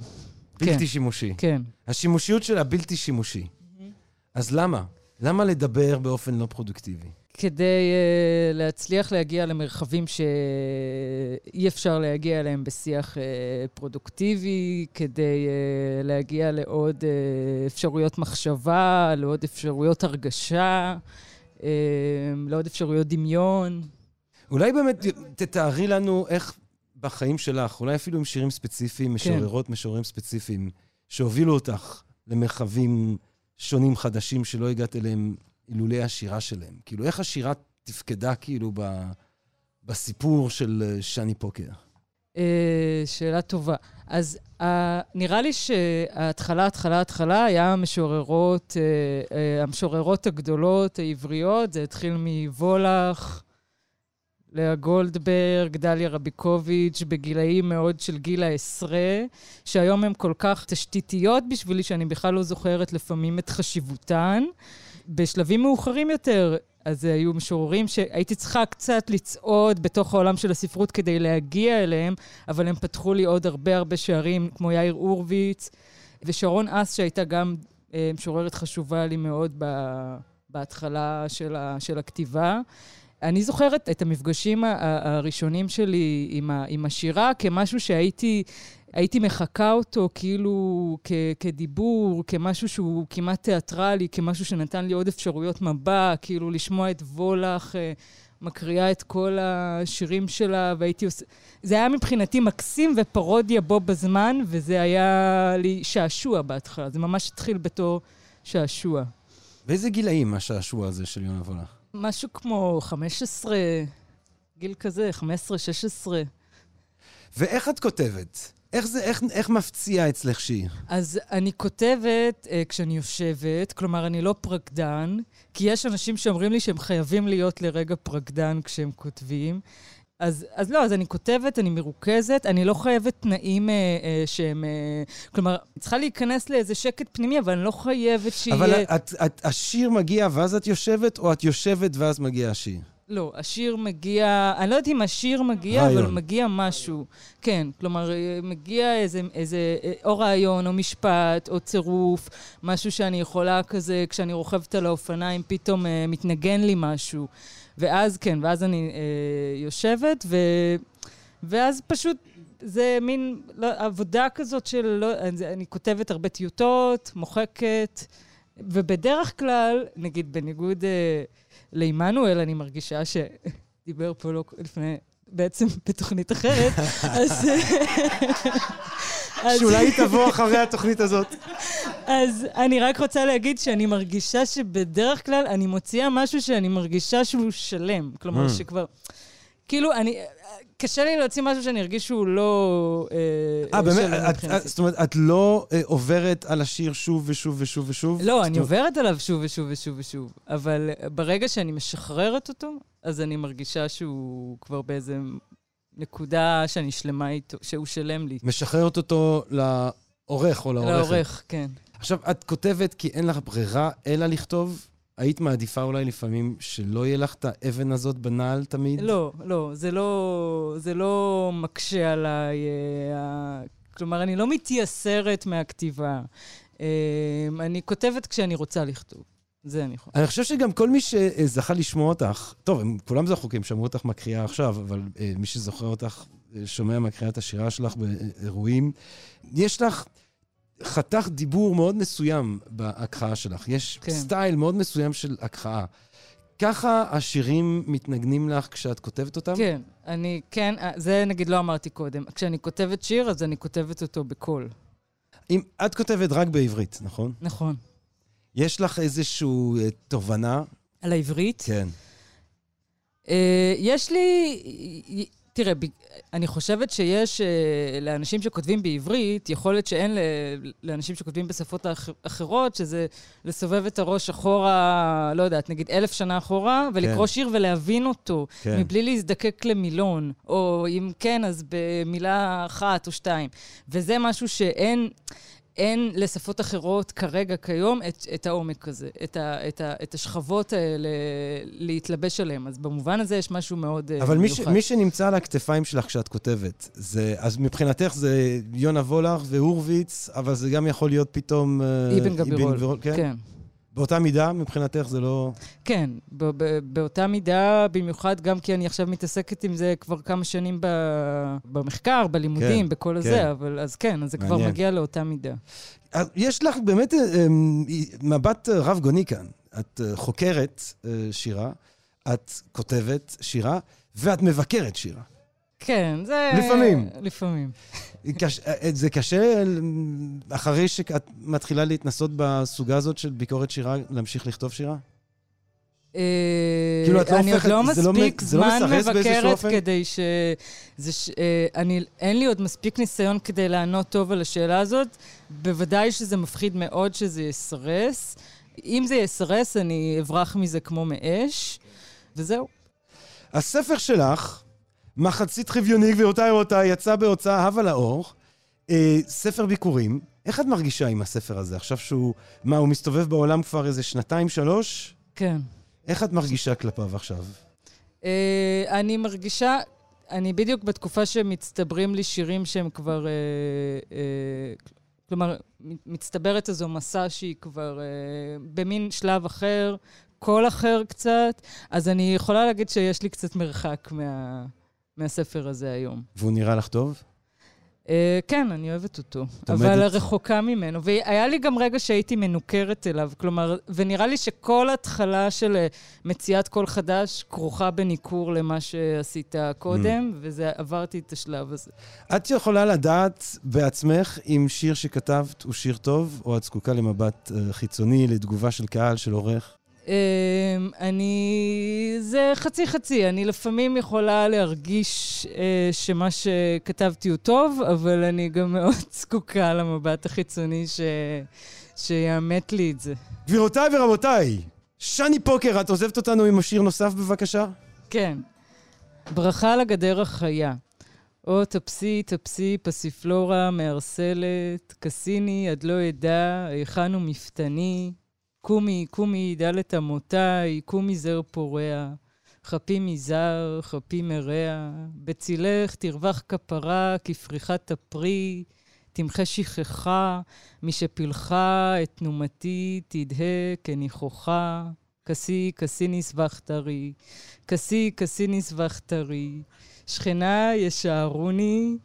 בלתי כן, שימושי. כן. השימושיות שלה בלתי שימושי. אז למה? למה לדבר באופן לא פרודוקטיבי? כדי uh, להצליח להגיע למרחבים שאי אפשר להגיע אליהם בשיח uh, פרודוקטיבי, כדי uh, להגיע לעוד uh, אפשרויות מחשבה, לעוד אפשרויות הרגשה, uh, לעוד אפשרויות דמיון. אולי באמת תתארי לנו איך בחיים שלך, אולי אפילו עם שירים ספציפיים, משוררות, משוררים ספציפיים, שהובילו אותך למרחבים שונים, חדשים, שלא הגעת אליהם אילולי השירה שלהם. כאילו, איך השירה תפקדה כאילו ב, בסיפור של אה, שני פוקר? Uh, שאלה טובה. אז uh, נראה לי שההתחלה, התחלה, התחלה היה המשוררות, המשוררות הגדולות, העבריות. זה התחיל מוולך, לאה גולדברג, דליה רביקוביץ', בגילאים מאוד של גיל העשרה, שהיום הן כל כך תשתיתיות בשבילי, שאני בכלל לא זוכרת לפעמים את חשיבותן. בשלבים מאוחרים יותר, אז היו משוררים שהייתי צריכה קצת לצעוד בתוך העולם של הספרות כדי להגיע אליהם, אבל הם פתחו לי עוד הרבה הרבה שערים, כמו יאיר הורוביץ, ושרון אס, שהייתה גם אה, משוררת חשובה לי מאוד בהתחלה של, ה- של הכתיבה. אני זוכרת את המפגשים הראשונים שלי עם, ה- עם השירה כמשהו שהייתי... הייתי מחקה אותו כאילו כ- כדיבור, כמשהו שהוא כמעט תיאטרלי, כמשהו שנתן לי עוד אפשרויות מבע, כאילו לשמוע את וולך אה, מקריאה את כל השירים שלה, והייתי עושה... זה היה מבחינתי מקסים ופרודיה בו בזמן, וזה היה לי שעשוע בהתחלה. זה ממש התחיל בתור שעשוע. באיזה גילאים השעשוע הזה של יונה וולך? משהו כמו 15, גיל כזה, 15, 16. ואיך את כותבת? איך זה, איך, איך מפציע אצלך שיר? אז אני כותבת אה, כשאני יושבת, כלומר, אני לא פרקדן, כי יש אנשים שאומרים לי שהם חייבים להיות לרגע פרקדן כשהם כותבים. אז, אז לא, אז אני כותבת, אני מרוכזת, אני לא חייבת תנאים אה, אה, שהם... אה, כלומר, צריכה להיכנס לאיזה שקט פנימי, אבל אני לא חייבת שיהיה... אבל את, את, השיר מגיע ואז את יושבת, או את יושבת ואז מגיע השיר? לא, השיר מגיע, אני לא יודעת אם השיר מגיע, רעיון. אבל מגיע משהו. כן, כלומר, אה, מגיע איזה, איזה, אה, או רעיון, או משפט, או צירוף, משהו שאני יכולה כזה, כשאני רוכבת על האופניים, פתאום אה, מתנגן לי משהו. ואז, כן, ואז אני אה, יושבת, ו, ואז פשוט זה מין לא, עבודה כזאת של, לא, אני, אני כותבת הרבה טיוטות, מוחקת, ובדרך כלל, נגיד, בניגוד... אה, לעמנואל, אני מרגישה שדיבר פה לא לפני, בעצם בתוכנית אחרת, אז... שאולי היא תבוא אחרי התוכנית הזאת. אז אני רק רוצה להגיד שאני מרגישה שבדרך כלל אני מוציאה משהו שאני מרגישה שהוא שלם. כלומר, mm. שכבר... כאילו, אני... קשה לי להוציא משהו שאני ארגיש שהוא לא... אה, אה באמת? זאת אומרת, את לא אה, עוברת על השיר שוב ושוב ושוב ושוב? לא, אני עוברת עליו שוב ושוב ושוב ושוב. אבל ברגע שאני משחררת אותו, אז אני מרגישה שהוא כבר באיזה נקודה שאני שלמה איתו, שהוא שלם לי. משחררת אותו לעורך או לעורכת? לעורך, כן. עכשיו, את כותבת כי אין לך ברירה אלא לכתוב? היית מעדיפה אולי לפעמים שלא יהיה לך את האבן הזאת בנעל תמיד? לא, לא, זה לא, זה לא מקשה עליי. אה, כלומר, אני לא מתייסרת מהכתיבה. אה, אני כותבת כשאני רוצה לכתוב. זה אני יכולה. אני חושב שגם כל מי שזכה לשמוע אותך, טוב, הם כולם זכו כי הם שמעו אותך מקריאה עכשיו, אבל אה, מי שזוכר אותך, שומע מקריאה את השירה שלך באירועים, יש לך... חתך דיבור מאוד מסוים בהקראה שלך. יש כן. סטייל מאוד מסוים של הקראה. ככה השירים מתנגנים לך כשאת כותבת אותם? כן, אני, כן, זה נגיד לא אמרתי קודם. כשאני כותבת שיר, אז אני כותבת אותו בקול. אם את כותבת רק בעברית, נכון? נכון. יש לך איזושהי אה, תובנה? על העברית? כן. Uh, יש לי... תראה, אני חושבת שיש uh, לאנשים שכותבים בעברית, יכולת שאין לאנשים שכותבים בשפות אחרות, שזה לסובב את הראש אחורה, לא יודעת, נגיד אלף שנה אחורה, ולקרוא כן. שיר ולהבין אותו, כן. מבלי להזדקק למילון, או אם כן, אז במילה אחת או שתיים. וזה משהו שאין... אין לשפות אחרות כרגע, כיום, את, את העומק הזה, את, ה, את, ה, את השכבות האלה להתלבש עליהן. אז במובן הזה יש משהו מאוד אה, אבל מיוחד. אבל מי, מי שנמצא על הכתפיים שלך כשאת כותבת, זה, אז מבחינתך זה יונה וולך והורוביץ, אבל זה גם יכול להיות פתאום... אה, אבן גבירול. כן? כן. באותה מידה, מבחינתך זה לא... כן, באותה מידה, במיוחד גם כי אני עכשיו מתעסקת עם זה כבר כמה שנים במחקר, בלימודים, כן, בכל הזה, כן. אבל אז כן, אז זה מעניין. כבר מגיע לאותה מידה. יש לך באמת אה, מבט רב גוני כאן. את אה, חוקרת אה, שירה, את כותבת שירה, ואת מבקרת שירה. כן, זה... לפעמים. לפעמים. קש... זה קשה, אחרי שאת מתחילה להתנסות בסוגה הזאת של ביקורת שירה, להמשיך לכתוב שירה? אה, כאילו, את לא הופכת, אני עוד לא מספיק לא, זמן לא מבקרת כדי ש... זה ש... אה, אני, אין לי עוד מספיק ניסיון כדי לענות טוב על השאלה הזאת. בוודאי שזה מפחיד מאוד שזה יסרס. אם זה יסרס, אני אברח מזה כמו מאש, וזהו. הספר שלך, מחצית חביוני, גבירותיי ורבותיי, יצא בהוצאה הווה לאור, אה, ספר ביקורים. איך את מרגישה עם הספר הזה? עכשיו שהוא, מה, הוא מסתובב בעולם כבר איזה שנתיים, שלוש? כן. איך את מרגישה כלפיו עכשיו? אה, אני מרגישה, אני בדיוק בתקופה שמצטברים לי שירים שהם כבר... אה, אה, כלומר, מצטברת איזו מסע שהיא כבר אה, במין שלב אחר, קול אחר קצת, אז אני יכולה להגיד שיש לי קצת מרחק מה... מהספר הזה היום. והוא נראה לך טוב? Uh, כן, אני אוהבת אותו. אבל רחוקה ממנו. והיה לי גם רגע שהייתי מנוכרת אליו. כלומר, ונראה לי שכל התחלה של אה, מציאת קול חדש כרוכה בניכור למה שעשית קודם, mm. וזה, עברתי את השלב הזה. את יכולה לדעת בעצמך אם שיר שכתבת הוא שיר טוב, או את זקוקה למבט uh, חיצוני, לתגובה של קהל, של עורך? אמ, אני... זה חצי-חצי. אני לפעמים יכולה להרגיש אה, שמה שכתבתי הוא טוב, אבל אני גם מאוד זקוקה למבט החיצוני ש... שיאמת לי את זה. גבירותיי ורבותיי, שני פוקר, את עוזבת אותנו עם השיר נוסף בבקשה? כן. ברכה לגדר החיה. או טפסי, טפסי, פסיפלורה, מערסלת, קסיני, עד לא אדע, היכן הוא מפתני, קומי, קומי, דלת אמותיי, קומי זר פורע, חפי מזר, חפי מרע, בצילך תרווח כפרה, כפריחת הפרי, תמחה שכחה, משפילחה את תנומתי, תדהה כניחוחה. כסי, כסי נסבך טרי, כסי, כסי נסבך טרי. שכנה ישערוני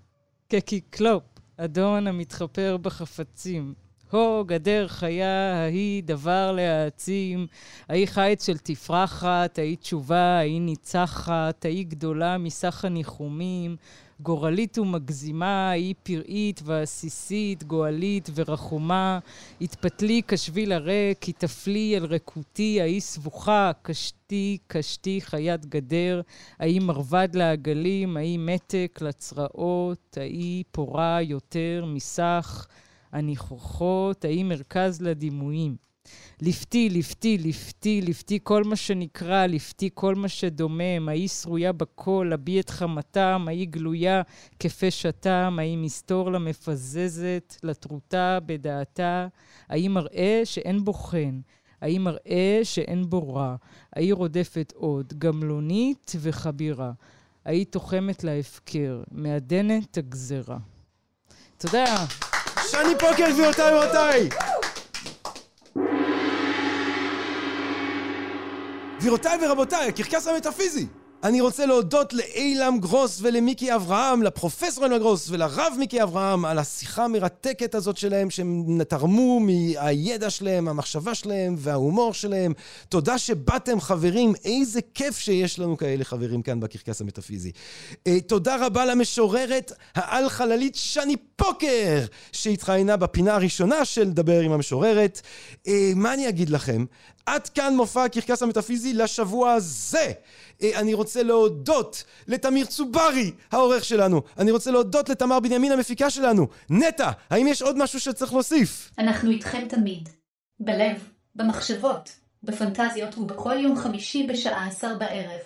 כקיקלופ, אדון המתחפר בחפצים. הו, גדר חיה, ההיא דבר להעצים, ההיא חיץ של תפרחת, ההיא תשובה, ההיא ניצחת, ההיא גדולה מסך הניחומים, גורלית ומגזימה, היא פראית ועסיסית, גואלית ורחומה. התפתלי כשביל הריק, התאפלי אל רקותי, ההיא סבוכה, קשתי, קשתי, חיית גדר, ההיא מרבד לעגלים, ההיא מתק לצרעות, ההיא פורה יותר מסך הניחוחות, ההיא מרכז לדימויים. לפתי, לפתי, לפתי, לפתי כל מה שנקרא, לפתי כל מה שדומם, ההיא שרויה בקול, אביא את חמתם, ההיא גלויה כפשתם, ההיא מסתור למפזזת, לטרוטה בדעתה, ההיא מראה שאין בו חן. ההיא מראה שאין בו רע, ההיא רודפת עוד, גמלונית וחבירה. ההיא תוחמת להפקר, מעדנת הגזרה. תודה. שני פוקר, גבירותיי ורבותיי! גבירותיי ורבותיי, הקרקס המטאפיזי! אני רוצה להודות לאילם גרוס ולמיקי אברהם, לפרופסור אילם גרוס ולרב מיקי אברהם על השיחה המרתקת הזאת שלהם, שהם תרמו מהידע שלהם, המחשבה שלהם וההומור שלהם. תודה שבאתם חברים, איזה כיף שיש לנו כאלה חברים כאן בקרקס המטאפיזי. אה, תודה רבה למשוררת העל-חללית שני פוקר, שהתראיינה בפינה הראשונה של דבר עם המשוררת. אה, מה אני אגיד לכם? עד כאן מופע הקרקס המטאפיזי לשבוע הזה. אה, אני רוצה להודות לתמיר צוברי, העורך שלנו. אני רוצה להודות לתמר בנימין, המפיקה שלנו. נטע, האם יש עוד משהו שצריך להוסיף? אנחנו איתכם תמיד. בלב, במחשבות, בפנטזיות ובכל יום חמישי בשעה עשר בערב.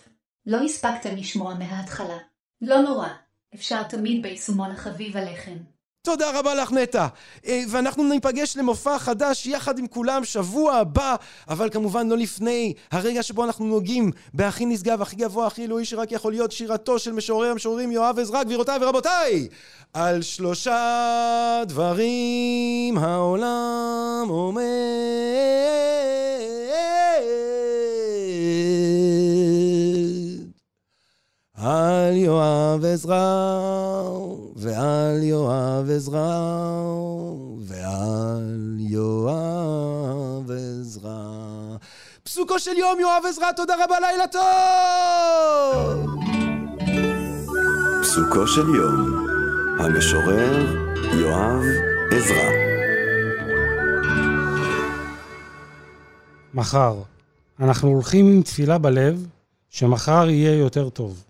לא הספקתם לשמוע מההתחלה. לא נורא, אפשר תמיד ביישומון החביב עליכם. תודה רבה לך נטע. אה, ואנחנו ניפגש למופע חדש יחד עם כולם שבוע הבא, אבל כמובן לא לפני הרגע שבו אנחנו נוגעים בהכי נשגב, הכי גבוה, הכי אלוהי שרק יכול להיות שירתו של משורר המשוררים יואב עזרא, גבירותיי ורבותיי! על שלושה דברים העולם עומד על יואב עזרא ועל יואב עזרא ועל יואב עזרא. פסוקו של יום יואב עזרא, תודה רבה, לילה טוב! פסוקו של יום, המשורר יואב עזרא. מחר. אנחנו הולכים עם תפילה בלב, שמחר יהיה יותר טוב.